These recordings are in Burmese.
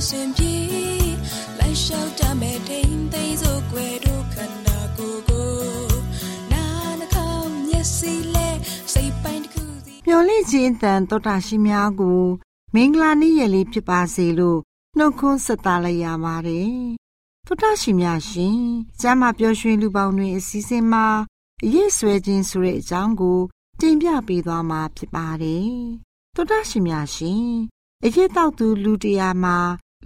နာဆင်ပြေလိုက်လျှောက်တမဲ့တိမ်သိမ်းစို့ွယ်တို့ခန္ဓာကိုယ်ကိုနာနှကောင်းမျက်စိလဲစိတ်ပိုင်းတစ်ခုစီမျော်လင့်ခြင်းတန်တော်တာရှိများကိုမင်္ဂလာနေ့ရက်လေးဖြစ်ပါစေလို့နှုတ်ခွန်းဆက်သလိုက်ရပါတယ်တော်တာရှိများရှင်ကျမ်းမာပျော်ရွှင်လူပေါင်းတွင်အစည်းအဝေးမှာအရေးဆွဲခြင်းဆိုတဲ့အကြောင်းကို တင်ပြပေးသွားမှာဖြစ်ပါတယ်တော်တာရှိများရှင်အရေးတောက်သူလူတရာမှာ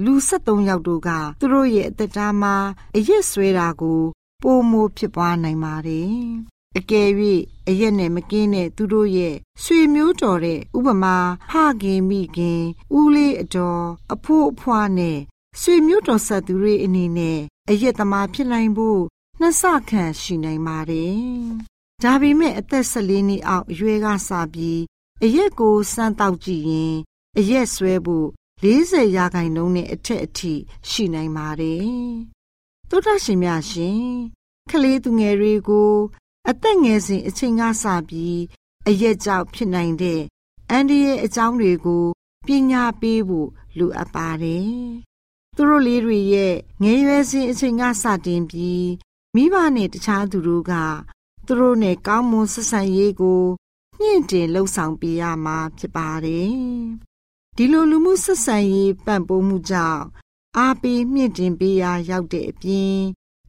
လူ73ယောက်တို့ကသူတို့ရဲ့အသက်တာမှာအရက်ဆွဲတာကိုပိုမိုဖြစ်ပွားနိုင်ပါတယ်။အကယ်၍အရက်နဲ့မကင်းတဲ့သူတို့ရဲ့ဆွေမျိုးတော်တဲ့ဥပမာဖခင်မိခင်ဦးလေးအတော်အဖိုးအဖွားနဲ့ဆွေမျိုးတော်ဆက်သူတွေအနေနဲ့အရက်သမားဖြစ်နိုင်ဖို့နှစ်ဆခန့်ရှိနိုင်ပါတယ်။ဒါပေမဲ့အသက်14နှစ်အောက်အရွယ်ကစပြီးအရက်ကိုစမ်းတောက်ကြည့်ရင်အရက်ဆွဲဖို့ 40ရာခိုင်နှုန်းနဲ့အထက်အထိရှိနိုင်ပါတယ်။သုဒ္ဓရှင်များရှင်ကလေးသူငယ်တွေကိုအသက်ငယ်စဉ်အချိန်ကစပြီးအရက်ကြောင့်ဖြစ်နိုင်တဲ့အန္တရာယ်အကြောင်းတွေကိုပညာပေးဖို့လိုအပ်ပါတယ်။သူတို့လေးတွေရဲ့ငယ်ရွယ်စဉ်အချိန်ကစတင်ပြီးမိဘနဲ့တခြားသူတို့ကသူတို့နဲ့ကောင်းမွန်ဆက်ဆံရေးကိုမြင့်တင်လှုပ်ဆောင်ပေးရမှာဖြစ်ပါတယ်။ ဒီလိုလူမှုဆက်ဆံရေးပံ့ပိုးမှုကြောင့်အားပေးမြင့်တင်ပေးရာရောက်တဲ့အပြင်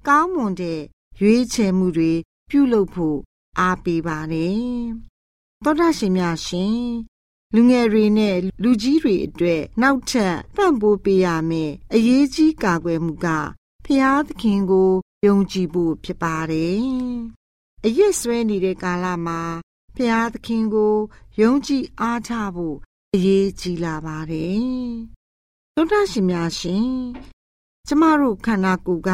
ကောင်းမွန်တဲ့ရွေးချယ်မှုတွေပြုလုပ်ဖို့အားပေးပါတယ်။သောတာရှင်များရှင်လူငယ်တွေနဲ့လူကြီးတွေအတွက်နောက်ထပ်ပံ့ပိုးပေးရမယ်အရေးကြီးကာကွယ်မှုကဖျားသခင်ကိုယုံကြည်ဖို့ဖြစ်ပါတယ်။အရက်ဆွဲနေတဲ့ကာလမှာဖျားသခင်ကိုယုံကြည်အားထားဖို့ အရေးကြီးလာပါတယ်။သောတာရှင်များရှင်ကျမတို့ခန္ဓာကိုယ်က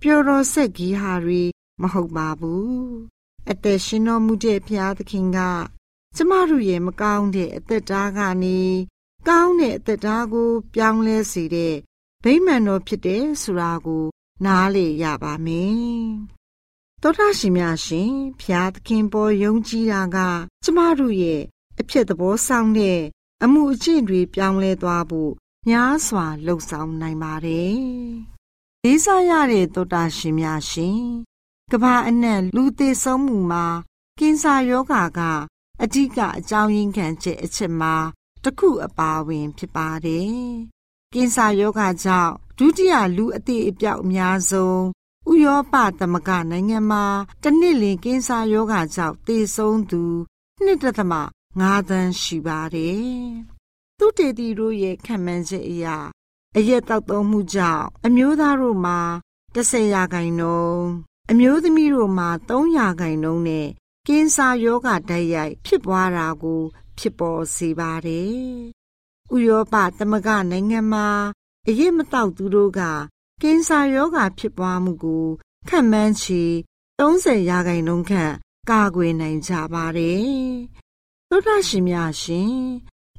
ပျော်တော်ဆက်ကြီးဟာတွေမဟုတ်ပါဘူး။အသက်ရှင်တော်မူတဲ့ဘုရားသခင်ကကျမတို့ရဲ့မကောင်းတဲ့အသက်တားကနေကောင်းတဲ့အသက်တားကို ပြောင်းလဲစေတဲ့ဗိမာန်တော်ဖြစ်တဲ့ဆိုတာကို နားလေရပါမယ်။သောတာရှင်များရှင်ဘုရားသခင်ပေါ်ယုံကြည်တာက ကျမတို့ရဲ့အဖြစ်သဘောဆောင်တဲ့ အမှုအကျင့်တွေပြောင်းလဲသွားဖို့များစွာလှုပ်ဆောင်နိုင်ပါတယ်။လေးစားရတဲ့သောတာရှင်များရှင်ကဘာအနှံ့လူသေးဆုံးမှုမှာကင်ဆာယောဂါကအဓိကအကြောင်းရင်းခံချက်အချက်မှာတစ်ခုအပါဝင် ဖြစ်ပါတယ်။ကင်ဆာယောဂါကြောင့်ဒုတိယလူအသေးအပြောက်အများဆုံးဥရောပသမဂနိုင်ငံမှာတစ်နှစ်လင်ကင်ဆာယောဂါကြောင့်သေဆုံးသူ 2.5သန်းရှိပါတယ်။သူတေတီတို့ရဲ့ခံမှန်းချက်အရအရက်တောက်သုံးမှုကြောင့်အမျိုးသားတို့မှာ10ရာခိုင်နှုန်းအမျိုးသမီးတို့မှာ3ရာခိုင်နှုန်းနဲ့ကင်ဆာယောဂတိုက်ရိုက်ဖြစ်ပွားတာကို ဖြစ်ပေါ်စေပါတယ်။ဥရောပသမဂနိုင်ငံမှာအရက်မတောက်သူတို့ကကင်ဆာယောဂဖြစ်ပွားမှုကိုခန့်မှန်းချေ30ရာခိုင်နှုန်းခန့်ကာကွယ်နိုင်ကြပါတယ် တောတာရှင်များရှင်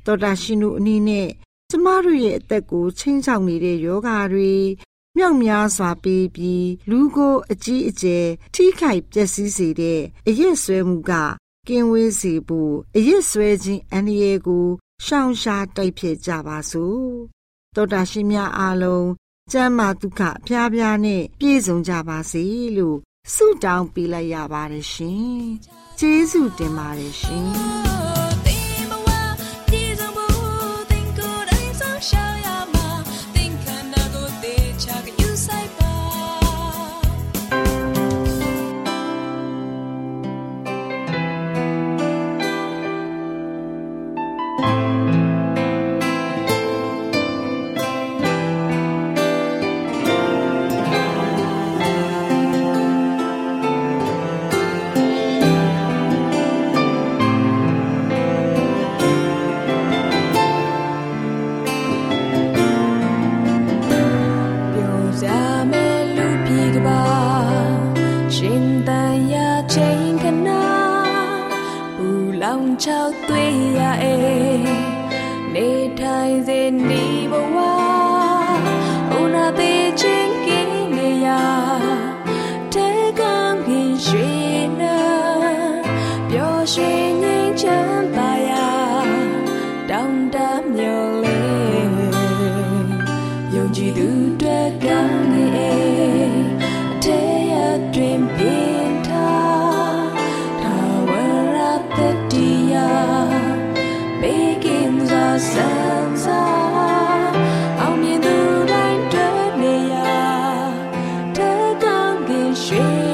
တောတာရှင်တို့အနည်းနဲ့ကျမတို့ရဲ့အသက်ကိုချိန်ဆောင်နေတဲ့ယောဂါတွေမြောက်များစွာပေးပြီးလူကိုအကြီးအကျယ်ထိခိုက်ပျက်စီးစေတဲ့အရက်ဆွဲမှုကကင်းဝေးစေဖို့အရက်ဆွဲခြင်းအန္တရာယ်ကိုရှောင်ရှားတိုက်ဖျက်ကြပါစို့တောတာရှင်များအားလုံးကျမ်းမာဒုက္ခအပြားပြားနဲ့ပြည့်စုံကြပါစေလို့ဆုတောင်းပေးလိုက်ရပါတယ်ရှင်ကျေးဇူးတင်ပါတယ်ရှင် share.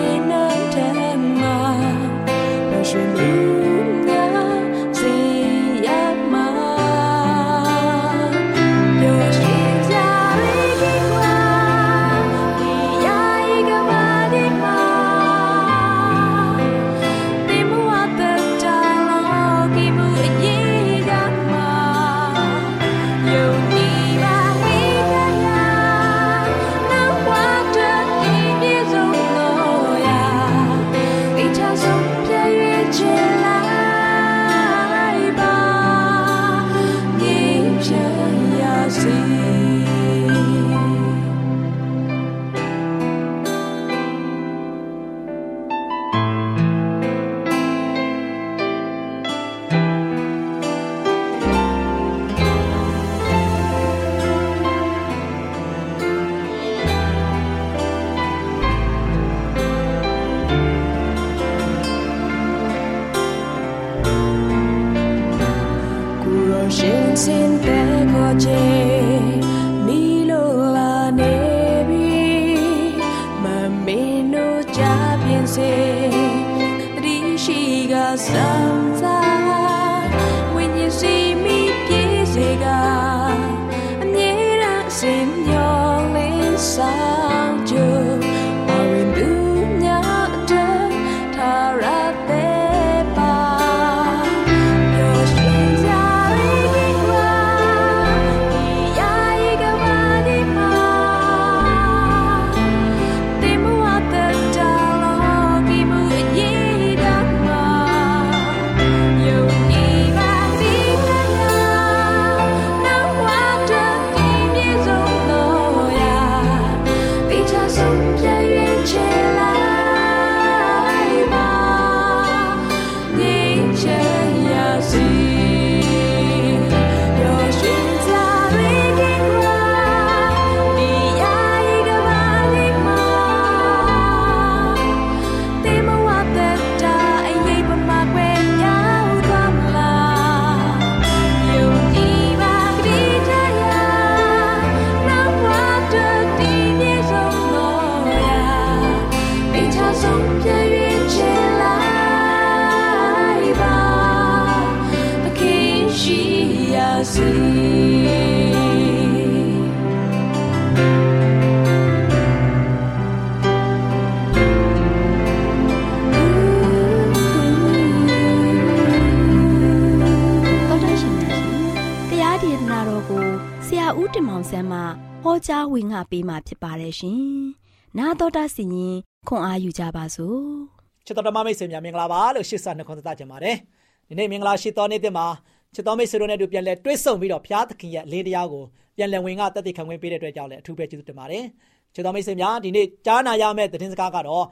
ကြားဝင်ငါပေးมาဖြစ်ပါတယ်ရှင်။နာတော်တာစီရင်ခွန်အားယူကြပါစို့။ချစ်တော်ဓမ္မမိတ်ဆွေများမင်္ဂလာပါလို့ရှစ်ဆနှခွန်သတ်ကြပါတယ်။ဒီနေ့မင်္ဂလာရှိတော်နေ့တင်မှာချစ်တော်မိတ်ဆွေတို့နဲ့တို့ပြန်လဲတွေ့ဆုံပြီးတော့ဘုရားသခင်ရဲ့လေးတရားကိုပြန်လဲဝင်ငါတသက်ခံခွင့်ပေးတဲ့အတွက်ကြောင့်လည်းအထူးပဲကျေးဇူးတင်ပါတယ်။ချစ်တော်မိတ်ဆွေများဒီနေ့ကြားနာရမယ့်သတင်းစကားကတော့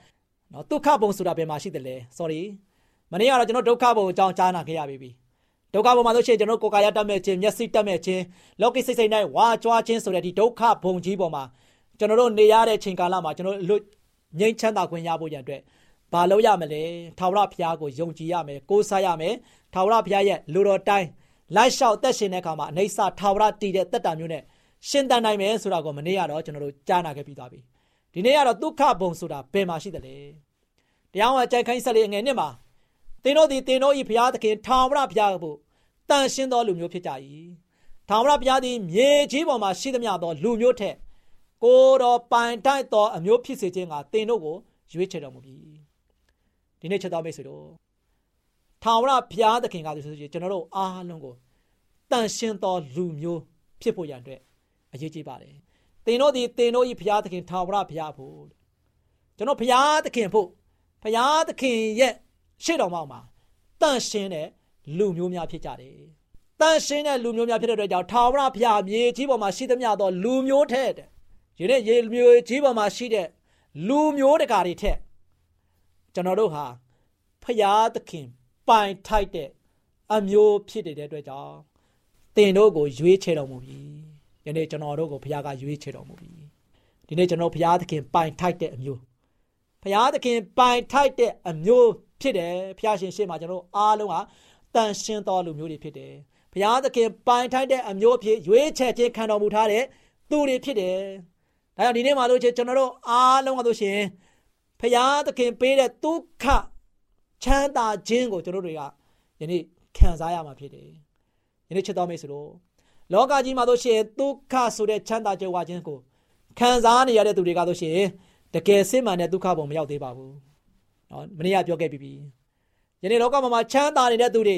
နော်ဒုက္ခပုံဆိုတာဘယ်မှာရှိတယ်လဲ sorry မနေ့ကတော့ကျွန်တော်ဒုက္ခပုံအကြောင်းကြားနာခဲ့ရပြီ ဒုက္ခဘုံမှာဆိုရှင်ကျွန်တော်ကိုယ်ကာယတတ်မဲ့ခြင်းမျက်စိတတ်မဲ့ခြင်းလောကီစိတ်စိတ်၌ဝါကြွားခြင်းဆိုတဲ့ဒီဒုက္ခဘုံကြီးပေါ်မှာကျွန်တော်တို့နေရတဲ့ချိန်ကာလမှာကျွန်တော်လွတ်ငြိမ်းချမ်းသာခွင့်ရဖို့ရန်အတွက်ဘာလုပ်ရမလဲထာဝရဘုရားကိုယုံကြည်ရမယ်ကိုးစားရမယ်ထာဝရဘုရားရဲ့လူတော်တိုင်းလိုက်လျှောက်သက်ရှင်တဲ့အခါမှာအနေဆာထာဝရတည်တဲ့တက်တာမျိုးနဲ့ရှင်တန်နိုင်မယ်ဆိုတာကိုမနေ့ကတော့ကျွန်တော်တို့ကြားနာခဲ့ပြီးသွားပြီဒီနေ့ကတော့ဒုက္ခဘုံဆိုတာဘယ်မှာရှိသလဲတရားဝင်အကြိုက်ခိုင်းဆက်လေးငယ်နှစ်မှာ သင်တို့သည်သင်တို့၏ဘုရားသခင်ထာဝရဘုရားကိုတန်ရှင်းသောလူမျိုးဖြစ်ကြ၏ထာဝရဘုရားသည်မြေကြီးပေါ်မှာရှိသမျှသောလူမျိုးထက်ကိုတော်ပိုင်တိုက်သောအမျိုးဖြစ်စေခြင်းကသင်တို့ကိုရွေးချယ်တော်မူပြီဒီနေ့ချက်တော်မိတ်ဆွေတို့ထာဝရဘုရားသခင်ကဆိုရင်ကျွန်တော်တို့အားလုံးကိုတန်ရှင်းသောလူမျိုးဖြစ်ဖို့ရန်အတွက်အရေးကြီးပါတယ်သင်တို့ဒီသင်တို့ဤဘုရားသခင်ထာဝရဘုရားဖို့ကျွန်တော်ဘုရားသခင်ဖို့ဘုရားသခင်ရဲ့ ရှေ့တော်မှာတန်ရှင်းတဲ့လူမျိုးများဖြစ်ကြတယ်တန်ရှင်းတဲ့လူမျိုးများဖြစ်တဲ့အတွက်ကြောင့်ထာဝရဘုရားမြေကြီးပေါ်မှာရှိသမျှသောလူမျိုးထက်ဒီနေ့ရေမျိုးကြီးပေါ်မှာရှိတဲ့လူမျိုးတကာတွေထက်ကျွန်တော်တို့ဟာဖရာသခင်ပိုင်ထိုက်တဲ့အမျိုးဖြစ်တဲ့အတွက်ကြောင့်သင်တို့ကိုရွေးချယ်တော်မူပြီ။ယနေ့ကျွန်တော်တို့ကိုဖရာကရွေးချယ်တော်မူပြီ။ဒီနေ့ကျွန်တော်ဖရာသခင်ပိုင်ထိုက်တဲ့အမျိုးဖရာသခင်ပိုင်ထိုက်တဲ့အမျိုး ဖြစ်တယ်။ဖရာရှင်ရှေ့မှာကျွန်တော်အားလုံးဟာတန်ရှင်းတော်လူမျိုးတွေဖြစ်တယ်။ဖရာသခင်ပိုင်ထိုက်တဲ့အမျိုးဖြစ်ရွေးချယ်ခြင်းခံတော်မူထားတဲ့သူတွေဖြစ်တယ်။ဒါကြောင့်ဒီနေ့မှာလို့ချင်းကျွန်တော်တို့အားလုံးကလို့ရှင်ဖရာသခင်ပေးတဲ့ဒုက္ခချမ်းသာခြင်းကိုကျွန်တော်တွေကယနေ့ခံစားရမှာဖြစ်တယ်။ယနေ့ချစ်တော်မိတ်ဆွေတို့လောကကြီးမှာတို့ရှင်ဒုက္ခဆိုတဲ့ချမ်းသာကြွယ်ဝခြင်းကိုခံစားနေရတဲ့သူတွေကတို့ရှင်တကယ်စစ်မှန်တဲ့ဒုက္ခပုံမရောက်သေးပါဘူး။ နော်မနေ့ကပြောခဲ့ပြီးပြီ။ယနေ့လောကမှာချမ်းသာနေတဲ့သူတွေ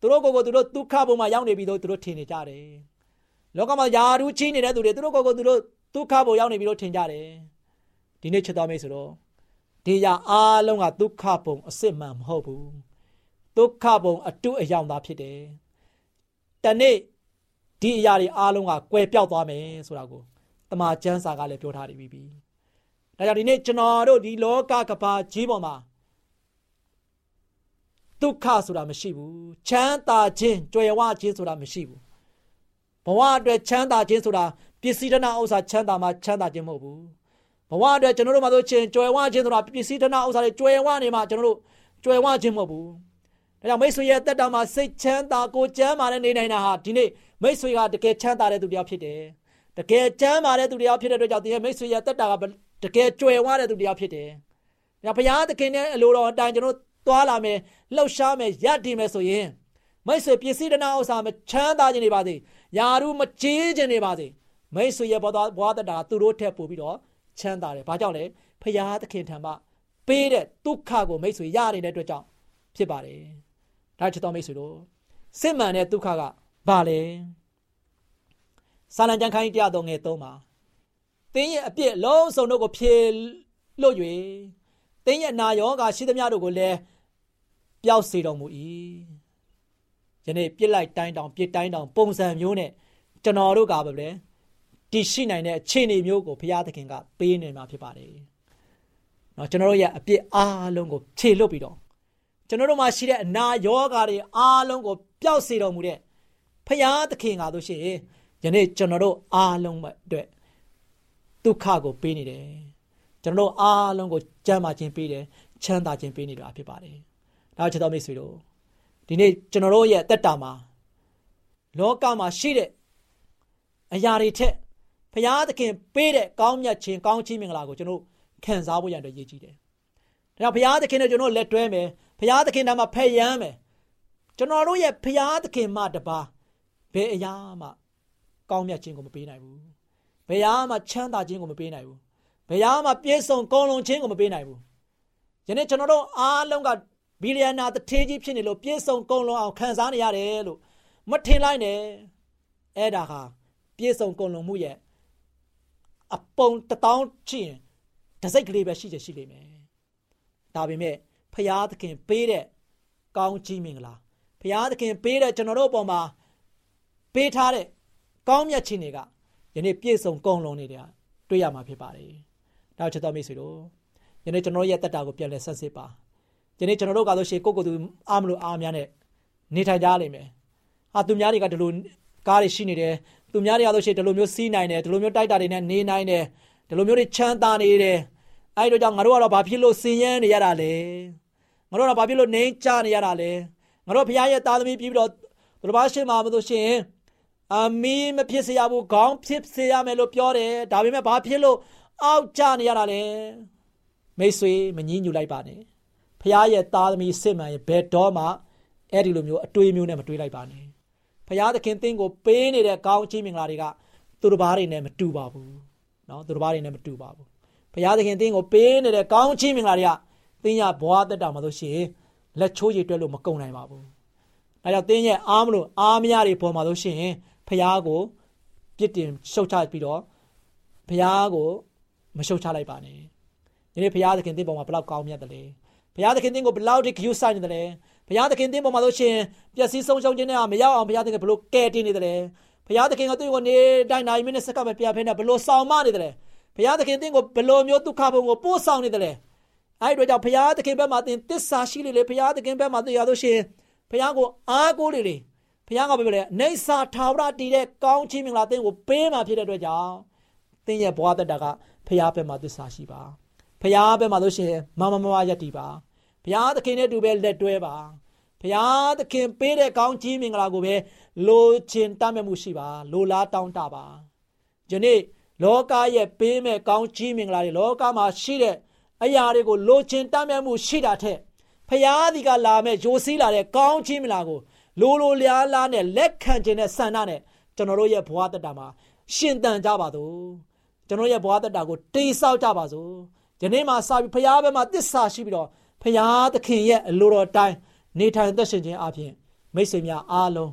သူတို့ကိုယ်ကိုသူတို့ဒုက္ခပုံမှာရောက်နေပြီးတော့သူတို့ထင်နေကြတယ်။လောကမှာယာရုချင်းနေတဲ့သူတွေသူတို့ကိုယ်ကိုသူတို့ဒုက္ခပုံရောက်နေပြီးတော့ထင်ကြတယ်။ဒီနေ့ချစ်တော်မိတ်ဆွေတို့ဒီရအားလုံးကဒုက္ခပုံအစစ်မှန်မဟုတ်ဘူးဒုက္ခပုံအတုအယောင်သာဖြစ်တယ်တနေ့ဒီအရာတွေအားလုံးကကွယ်ပြောက်သွားမယ်ဆိုတာကိုတမန်ကျမ်းစာကလည်းပြောထားပြီးပြီ ဒါကြောင့်ဒီနေ့ကျွန်တော်တို့ဒီလောကကဘာကြီးပေါ်မှာဒုက္ခဆိုတာမရှိဘူးချမ်းသာခြင်းကြွယ်ဝခြင်းဆိုတာမရှိဘူးဘဝအတွက်ချမ်းသာခြင်းဆိုတာပစ္စည်းတနာဥစ္စာချမ်းသာမှချမ်းသာခြင်းမဟုတ်ဘူးဘဝအတွက်ကျွန်တော်တို့မှာဆိုချင်းကြွယ်ဝခြင်းဆိုတာပစ္စည်းတနာဥစ္စာတွေကြွယ်ဝနေမှာကျွန်တော်တို့ကြွယ်ဝခြင်းမဟုတ်ဘူးဒါကြောင့်မိတ်ဆွေရဲ့တက်တာမှာစိတ်ချမ်းသာကိုကျမ်းမာတဲ့နေနိုင်တာဟာဒီနေ့မိတ်ဆွေကတကယ်ချမ်းသာတဲ့သူတယောက်ဖြစ်တယ်တကယ်ချမ်းသာတဲ့သူတယောက်ဖြစ်တဲ့အတွက်ကြောင့်ဒီမိတ်ဆွေရဲ့တက်တာက တကယ်ကြွယ်ဝတဲ့သူတယောက်ဖြစ်တယ်ဒါဘုရားသခင်ရဲ့အလိုတော်အတိုင်းကျွန်တော်သွားလာမယ်လှုပ်ရှားမယ်ရည်တည်မယ်ဆိုရင်မိတ်ဆွေပစ္စည်းတနာဥစ္စာမချမ်းသာခြင်းနေပါစေယာရုမကြေးခြင်းနေပါစေမိတ်ဆွေရဲ့ဘဝဘဝတတာသူတို့ထက်ပိုပြီးတော့ချမ်းသာတယ်။ဘာကြောင့်လဲ။ဖရာသခင်ထံမှပေးတဲ့ဒုက္ခကိုမိတ်ဆွေရနေတဲ့အတွက်ကြောင့်ဖြစ်ပါတယ်။ဒါချစ်တော်မိတ်ဆွေတို့စစ်မှန်တဲ့ဒုက္ခကဘာလဲ။စာလံကျမ်းခိုင်းတရားတော်ငယ်၃မှာ တင်းရဲ့အပြစ်လုံးစုံတို့ကိုဖြေလို့၍တင်းရဲ့နာယောဂါရှိသမျှတို့ကိုလည်းပျောက်စေတော်မူ၏။ယနေ့ပြစ်လိုက်တိုင်းတောင်ပြစ်တိုင်းတောင်ပုံစံမျိုးနဲ့ကျွန်တော်တို့ကပဲလေတည်ရှိနိုင်တဲ့အခြေအနေမျိုးကိုဘုရားသခင်ကပေးနေမှာဖြစ်ပါတယ်။နော်ကျွန်တော်တို့ရဲ့အပြစ်အားလုံးကိုခြေလွတ်ပြီးတော့ကျွန်တော်တို့မှာရှိတဲ့အနာရောဂါတွေအားလုံးကိုပျောက်စေတော်မူတဲ့ဘုရားသခင်ကတို့ရှိရင်ယနေ့ကျွန်တော်တို့အားလုံးအတွက် ဒုက္ခကိုပေးနေတယ်။ကျွန်တော်တို့အားလုံးကိုကြမ်းမာခြင်းပေးတယ်ချမ်းသာခြင်းပေးနေတာဖြစ်ပါတယ်။ဒါချစ်တော်မိတ်ဆွေတို့ဒီနေ့ကျွန်တော်တို့ရဲ့တက်တာမှာလောကမှာရှိတဲ့အရာတွေထက်ဖရာသခင်ပေးတဲ့ကောင်းမြတ်ခြင်းကောင်းချီးမင်္ဂလာကိုကျွန်တော်ခံစားဖို့ရတဲ့ရည်ကြီးတယ်။ဒါကြောင့်ဖရာသခင်နဲ့ကျွန်တော်လက်တွဲမယ်။ဖရာသခင်တမှာဖက်ယမ်းမယ်။ကျွန်တော်တို့ရဲ့ဖရာသခင်မှတပါဘယ်အရာမှကောင်းမြတ်ခြင်းကိုမပေးနိုင်ဘူး။ ဘယ်အရာမှချမ်းသာခြင်းကိုမပေးနိုင်ဘူး။ဘယ်အရာမှပြည့်စုံကောင်းလုံးခြင်းကိုမပေးနိုင်ဘူး။ယနေ့ကျွန်တော်တို့အားလုံးကဘီလီယံနာတထေးကြီးဖြစ်နေလို့ပြည့်စုံကောင်းလုံးအောင်ခံစားနေရတယ်လို့မထင်လိုက်နဲ့။အဲ့ဒါဟာပြည့်စုံကောင်းလုံးမှုရဲ့အပုံတထောင်ချင်တစိတ်ကလေးပဲရှိချင်ရှိလိမ့်မယ်ဒါပေမဲ့ဖရာသခင်ပေးတဲ့ကောင်းကြီးမင်္ဂလာဘုရားသခင်ပေးတဲ့ကျွန်တော်တို့အပေါ်မှာပေးထားတဲ့ကောင်းမြတ်ခြင်းတွေက ယနေ့ပြည့်စုံကုန်လုံးနေတဲ့တွေ့ရမှာဖြစ်ပါတယ်။နောက်ချက်တော်မိတ်ဆွေတို့ယနေ့ကျွန်တော်ရဲ့တက်တာကိုပြန်လဲဆက်စစ်ပါ။ယနေ့ကျွန်တော်တို့ကဆိုရှင်ကိုကိုသူအားမလို့အားများနဲ့နေထိုင်ကြလိမ့်မယ်။ဟာသူများတွေကဒီလိုကားတွေရှိနေတယ်။သူများတွေကဆိုရှင်ဒီလိုမျိုးစီးနိုင်တယ်ဒီလိုမျိုးတိုက်တာတွေနဲ့နေနိုင်တယ်ဒီလိုမျိုးတွေချမ်းသာနေတယ်။အဲဒီတော့ကြောင့်ငါတို့ကတော့ဘာဖြစ်လို့စင်ရမ်းနေရတာလဲ။ငါတို့ကဘာဖြစ်လို့နေကြနေရတာလဲ။ငါတို့ဘုရားရဲ့သားသမီးပြီးပြီးတော့ဘုရားရှင်မှာမလို့ရှင် အမီးမဖြစ်စေရဘူးခေါင်းဖြစ်စေရမယ်လို့ပြောတယ်ဒါပေမဲ့ဘာဖြစ်လို့အောက်ကျနေရတာလဲမိတ်ဆွေမငြင်းညူလိုက်ပါနဲ့ဖခင်ရဲ့သားသမီးစစ်မှန်ရဲ့ဘယ်တော့မှအဲ့ဒီလိုမျိုးအတွေးမျိုးနဲ့မတွေးလိုက်ပါနဲ့ဖခင်သခင်သင်ကိုပေးနေတဲ့ကောင်းချီးမင်္ဂလာတွေကသူတစ်ပါးတွေနဲ့မတူပါဘူးเนาะသူတစ်ပါးတွေနဲ့မတူပါဘူးဖခင်သခင်သင်ကိုပေးနေတဲ့ကောင်းချီးမင်္ဂလာတွေကသင်ရဘွားတက်တာမှာလို့ရှိရင်လက်ချိုးရည်တွက်လို့မကုန်နိုင်ပါဘူးဒါကြောင့်သင်ရဲ့အားမလို့အားမရတွေပေါ်မှာလို့ရှိရင် ဖះကိုပြစ်တင်ရှုတ်ချပြီးတော့ဖះကိုမရှုတ်ချလိုက်ပါနဲ့ဒီနေ့ဖះသခင်တင်းပေါ်မှာဘလောက်ကောင်းမြတ်တယ်လဲဖះသခင်တင်းကိုဘလောက်ထိဂရုစိုက်နေတယ်လဲဖះသခင်တင်းပေါ်မှာဆိုရှင်ပျက်စီးဆုံးရှုံးခြင်းနဲ့မရောက်အောင်ဖះသခင်ဘလို့ကဲတင်နေတယ်လဲဖះသခင်ကသူ့ကိုနေတိုင်းနိုင်မိနစ်စက္ကန့်ပဲပြဖဲနေဘလို့ဆောင်မနေတယ်လဲဖះသခင်တင်းကိုဘလို့မျိုးဒုက္ခဘုံကိုပို့ဆောင်နေတယ်လဲအဲ့ဒီတော့ကြောင့်ဖះသခင်ဘက်မှာတင်တစ္ဆာရှိလေလေဖះသခင်ဘက်မှာသိရလို့ရှင်ဖះကိုအားကိုးလေလေ ဘုရားကပြောတယ်နေစာထာဝရတည်တဲ့ကောင်းချီးမင်္ဂလာသင်ကိုပေးမှာဖြစ်တဲ့အတွက်ကြောင့်သင်ရဲ့ဘဝတက်တာကဘုရားဘက်မှာသစ္စာရှိပါဘုရားဘက်မှာလို့ရှိရင်မမမမယက်တည်ပါဘုရားသခင်နဲ့တူပဲလက်တွဲပါဘုရားသခင်ပေးတဲ့ကောင်းချီးမင်္ဂလာကိုပဲလိုချင်တတ်မဲ့မှုရှိပါလိုလားတောင်းတပါယနေ့လောကရဲ့ပေးမဲ့ကောင်းချီးမင်္ဂလာတွေလောကမှာရှိတဲ့အရာတွေကိုလိုချင်တတ်မဲ့မှုရှိတာထက်ဖျားဒီကလာမဲ့ယိုစီးလာတဲ့ကောင်းချီးမင်္ဂလာကို လိုလိုလျားလားနဲ့လက်ခံခြင်းနဲ့ဆန္ဒနဲ့ကျွန်တော်တို့ရဲ့ဘဝတတမှာရှင်သန်ကြပါစို့ကျွန်တော်ရဲ့ဘဝတတကိုတိဆောက်ကြပါစို့ဒီနေ့မှာစပြီးဖရားဘက်မှာတစ္ဆာရှိပြီးတော့ဖရားသခင်ရဲ့အလိုတော်တိုင်းနေထိုင်သက်ရှင်ခြင်းအပြင်မိတ်ဆွေများအားလုံး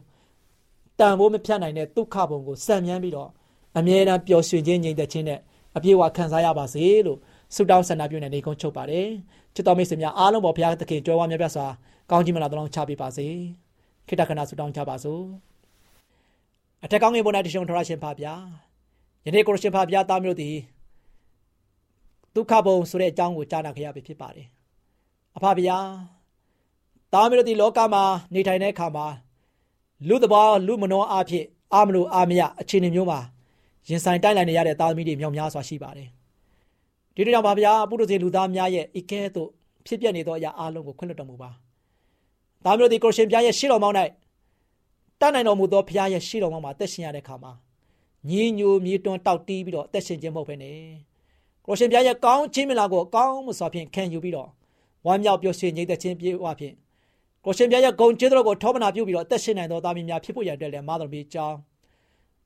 တန်ဖိုးမဖြတ်နိုင်တဲ့ဒုက္ခဘုံကိုစံမြန်းပြီးတော့အမြဲတမ်းပျော်ရွှင်ခြင်းငြိမ်သက်ခြင်းနဲ့အပြည့်အဝခံစားရပါစေလို့ဆုတောင်းဆန္ဒပြုနေနေကုန်းချုပ်ပါတယ်ချစ်တော်မိတ်ဆွေများအားလုံးပေါ်ဘုရားသခင်ကြွယ်ဝမြတ်ပြစွာကောင်းချီးမလာတော်ချပေးပါစေ ခိတ္တခဏဆုတောင်းကြပါစို့အထက်ကောင်းငယ်ပေါ်၌တရှုံထရရှင်ဖာဗျာယနေ့ကိုရရှင်ဖာဗျာသားမျိုးသည်ဒုက္ခဘုံဆိုတဲ့အကြောင်းကိုကြားနာခဲ့ရပြီဖြစ်ပါတယ်အဖဗျာသားမျိုးသည်လောကမှာနေထိုင်တဲ့အခါမှာလူတဘာလူမနောအဖြစ်အာမလို့အာမရအခြေအနေမျိုးမှာရင်ဆိုင်တိုက်လိုက်နေရတဲ့သားသမီးတွေမြောက်များစွာရှိပါတယ်ဒီတို့ကြောင့်ပါဗျာပုရုဇေလူသားများရဲ့ဤကဲ့သို့ဖြစ်ပျက်နေသောအရာအလုံးကိုခွင့်လွှတ်တော်မူပါ ဒါမျိုးဒီကိုရှင်ဘုရားရဲ့ရှေ့တော်မောင်း၌တတ်နိုင်တော်မူသောဘုရားရဲ့ရှေ့တော်မောင်းမှာအသက်ရှင်ရတဲ့အခါမှာညီညိုမြေတွန်းတောက်တီးပြီးတော့အသက်ရှင်ခြင်းမဟုတ်ဘဲနဲ့ကိုရှင်ဘုရားရဲ့ကောင်းခြင်းမလားကိုကောင်းမှုစွာဖြင့်ခံယူပြီးတော့ဝမ်းမြောက်ပျော်ရွှင်ငြိမ်သက်ခြင်းပြေဝဖြင့်ကိုရှင်ဘုရားရဲ့ဂုဏ်ကျေးဇူးတော်ကိုထောပနာပြုပြီးတော့အသက်ရှင်နိုင်သောသားမီးများဖြစ်ဖို့ရတဲ့လည်းမာတော်ဘီကြောင်း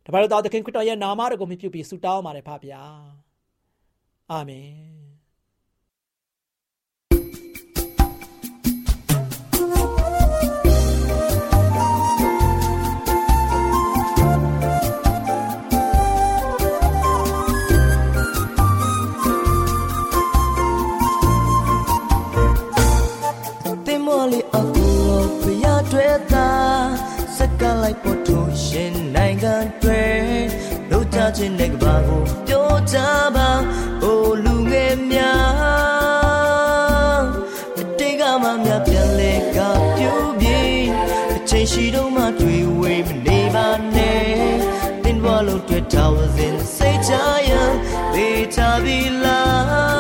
တပါတော်သခင်ခရစ်တော်ရဲ့နာမတော်ကိုမြှုပ်ပြီးဆုတောင်းပါတယ်ဖပါဗျာအာမင် လေးအကူရောဖျားတွေတာစကလိုက်ပေါ်ထိုးရှင်နိုင်ငံတွေတို့ကြခြင်းတဲ့ကဘာကိုပြောကြပါအိုလူငယ်များအတေးကမှများပြန်လဲကပြူပြေအချိန်ရှိတော့မှတွေ့ဝေးမနေပါနဲ့တင်းဘလို့တွေ့ထားစဉ်စိတ်ချရလေချပြီလား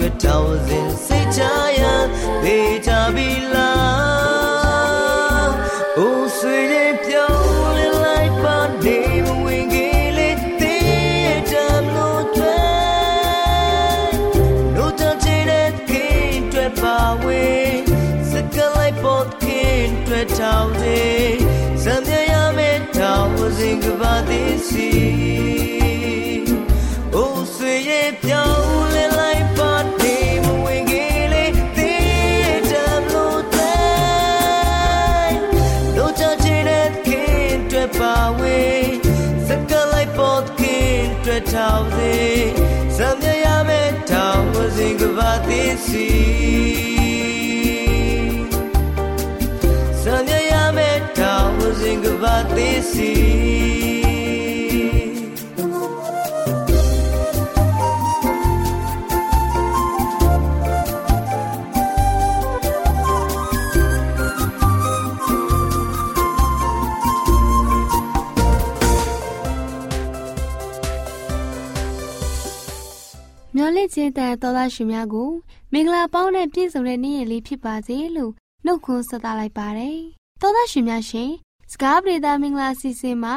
တွေ့ထောင်စဉ်စိတ်ချရပေကြပြီလားအိုးဆွေရဲ့ပြောင်းလဲလိုက်ပါနေမဝင်ကြီးလေးတဲ့တမ်းလို့တွေ့လို့တချင်တဲ့ခင်တွေ့ပါဝေးစကလိုက်ပေါ်ခင်တွေ့ထောင်စဉ်စံမြရမယ့်ထောင်စဉ်ကပါသေးစီ ထောင်စဉ်စံမြရမယ့်ထောင်စဉ်ကပါသေးစီ Sanya ya meta wasn't about this ။မျော် လင့်ခြင်းတန်တော်သားရှင်များကိုမင်္ဂလာပေါင်းနဲ့ပြည့်စုံတဲ့နေ့ရက်လေးဖြစ်ပါစေလို့နှုတ်ခွန်းဆက်သလိုက်ပါတယ်။တော်သားရှင်များရှင်စကားပြေတာမင်္ဂလာစီစဉ်မှာ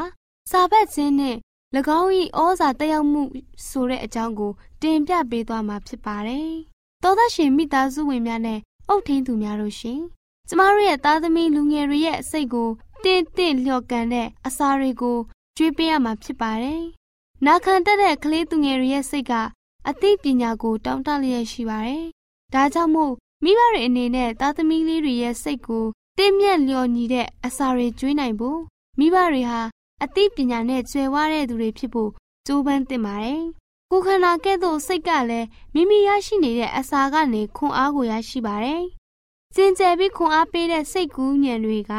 စာဘတ်ခြင်းနဲ့၎င်း၏ဩဇာတက်ရောက်မှုဆိုတဲ့အကြောင်းကို တင်ပြပေးသွားမှာဖြစ်ပါတယ်။တော်သားရှင်မိသားစုဝင်များနဲ့အုတ်ထင်းသူများတို့ရှင်ကျမတို့ရဲ့သားသမီးလူငယ်တွေရဲ့စိတ်ကိုတင့်တင့်လျော့ကန်တဲ့အစာတွေကိုကျွေးပေးရမှာဖြစ်ပါတယ်။နာခံတတ်တဲ့ကလေးသူငယ်တွေရဲ့စိတ်က အသိပညာကိုတောင်းတလျက်ရှိပါတယ်။ဒါကြောင့်မို့မိဘတွေအနေနဲ့သားသမီးလေးတွေရဲ့စိတ်ကိုတင့်မြတ်လျော်ညီတဲ့အစာတွေကျွေးနိုင်ဖို့မိဘတွေဟာအသိပညာနဲ့ကျွယ်ဝတဲ့သူတွေဖြစ်ဖို့ကြိုးပမ်းသင့်ပါတယ်။ကိုယ်ခန္ဓာကဲ့သို့စိတ်ကလည်းမိမိရရှိနေတဲ့အစာကနေခွန်အားကိုရရှိပါတယ်။စင်ကြယ်ပြီးခွန်အားပေးတဲ့စိတ်ကူးညံတွေက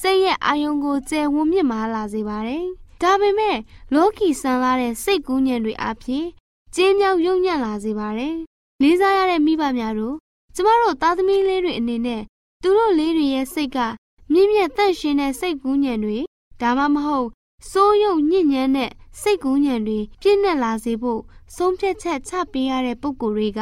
စိတ်ရဲ့အာယုံကိုကျယ်ဝန်းမြင့်မားလာစေပါတယ်။ဒါပေမဲ့လောကီဆန်လာတဲ့စိတ်ကူးညံတွေအဖြစ် ကျင်းမြောက်ယုံညံ့လာစေပါတယ်။လေးစားရတဲ့မိဘများတို့ကျမတို့သားသမီးလေးတွေအနေနဲ့သူတို့လေးတွေရဲ့စိတ်ကမြင့်မြတ်တန့်ရှင်းတဲ့စိတ်ကူးညံတွေဒါမှမဟုတ်စိုးရုံညစ်ညမ်းတဲ့စိတ်ကူးညံတွေပြည့်နှက်လာစေဖို့ဆုံးဖြတ်ချက်ချပေးရတဲ့ပုံကိုယ်တွေက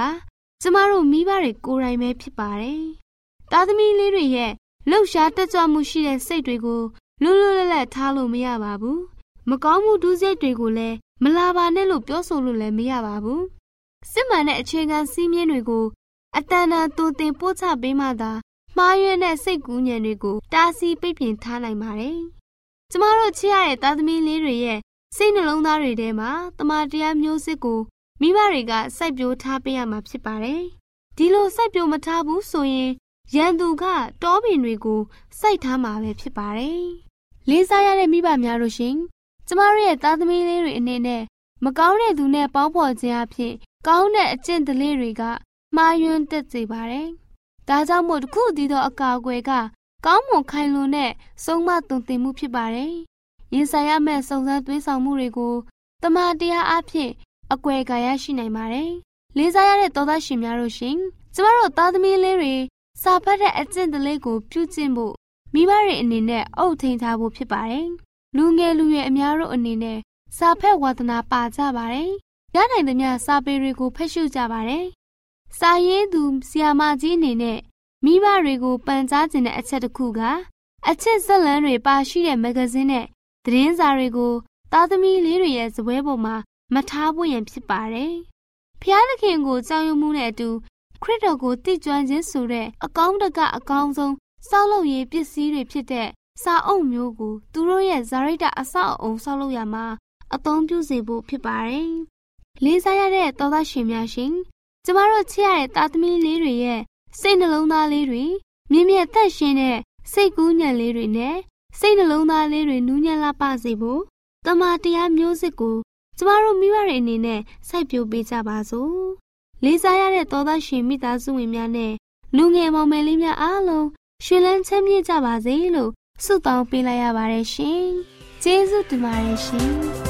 ကျမတို့မိဘတွေကိုယ်တိုင်ပဲဖြစ်ပါတယ်။သားသမီးလေးတွေရဲ့လှုပ်ရှားတက်ကြွမှုရှိတဲ့စိတ်တွေကိုလွတ်လွတ်လပ်လပ်ထားလို့မရပါဘူး။မကောင်းမှုဒုစရိုက်တွေကိုလည်း မလာပါနဲ့လို့ပြောဆိုလို့လည်းမရပါဘူး။စစ်မှန်တဲ့အခြေခံစည်းမျဉ်းတွေကိုအတန်တန်တူတင်ပို့ချပေးမှသာမှားယွင်းတဲ့စိတ်ကူးညံတွေကိုတားဆီးပိတ်ပင်ထားနိုင်ပါတယ်။ကျမတို့ချစ်ရတဲ့သားသမီးလေးတွေရဲ့စိတ်နှလုံးသားတွေထဲမှာတမန်တရားမျိုးစစ်ကိုမိဘတွေကစိုက်ပျိုးထားပေးရမှာဖြစ်ပါတယ်။ဒီလိုစိုက်ပျိုးမထားဘူးဆိုရင်ရန်သူကတောပင်တွေကိုစိုက်ထားမှာပဲဖြစ်ပါတယ်။လေးစားရတဲ့မိဘများတို့ရှင် ကျမတို့ရဲ့သားသမီးလေးတွေအနေနဲ့မကောင်းတဲ့သူနဲ့ပေါင်းဖော်ခြင်းအဖြစ်ကောင်းတဲ့အကျင့်ဓလေ့တွေကမှားယွင်းတက်စေပါတယ်။ဒါကြောင့်မို့တခုတည်းသောအကာအကွယ်ကကောင်းမွန်ခိုင်လွန်တဲ့ဆုံးမသွန်သင်မှုဖြစ်ပါတယ်။ရင်ဆိုင်ရမယ့်စုံစမ်းသွေးဆောင်မှုတွေကိုတမန်တရားအဖြစ်အကွယ်ကာရရှိနိုင်ပါတယ်။လေးစားရတဲ့သောသားရှင်များတို့ရှင်ကျမတို့သားသမီးလေးတွေစာဖတ်တဲ့အကျင့်ဓလေ့ကိုပြုကျင့်ဖို့မိဘတွေအနေနဲ့အုပ်ထိန်ထားဖို့ဖြစ်ပါတယ်။ လူငယ်လူရွယ်အများတို့အနေနဲ့စာဖတ်ဝါသနာပါကြပါတယ်။ရနိုင်သမျှစာပေတွေကိုဖတ်ရှုကြပါတယ်။စာရေးသူဆီယာမကြီးအနေနဲ့မိဘတွေကိုပန်ကြားခြင်းတဲ့အချက်တစ်ခုကအချက်ဇက်လန်းတွေပါရှိတဲ့မဂ္ဂဇင်းနဲ့သတင်းစာတွေကိုသားသမီးလေးတွေရဲ့ဇပွဲပေါ်မှာမထားဖို့ရန်ဖြစ်ပါတယ်။ဖျားသခင်ကိုကြောက်ရွံ့မှုနဲ့အတူခရစ်တော်ကိုတည်ကျွမ်းခြင်းဆိုတဲ့အကောင်းတကအကောင်းဆုံးစောက်လုပ်ရေးပစ္စည်းတွေဖြစ်တဲ့ စာအုပ်မျိုးကိုသူတို့ရဲ့ဇာရိတအဆောက်အအုံဆောက်လုပ်ရမှာအသုံးပြုစေဖို့ဖြစ်ပါတယ်။လေးစားရတဲ့သောသားရှင်များရှင်ကျမတို့ချစ်ရတဲ့သားသမီးလေးတွေရဲ့စိတ်နှလုံးသားလေးတွေမြင့်မြတ်သက်ရှင်တဲ့စိတ်ကူးညံလေးတွေနဲ့စိတ်နှလုံးသားလေးတွေနူးညံ့လာပါစေဖို့တမန်တရားမျိုးစစ်ကိုကျမတို့မိဘတွေအနေနဲ့စိုက်ပျိုးပေးကြပါစို့လေးစားရတဲ့သောသားရှင်မိသားစုဝင်များနဲ့လူငယ်မောင်မယ်လေးများအားလုံးရှင်လန်းချမ်းမြေ့ကြပါစေလို့ ဆုတောင်းပေးလိုက်ရပါတယ်ရှင်ကျေးဇူးတင်ပါတယ်ရှင်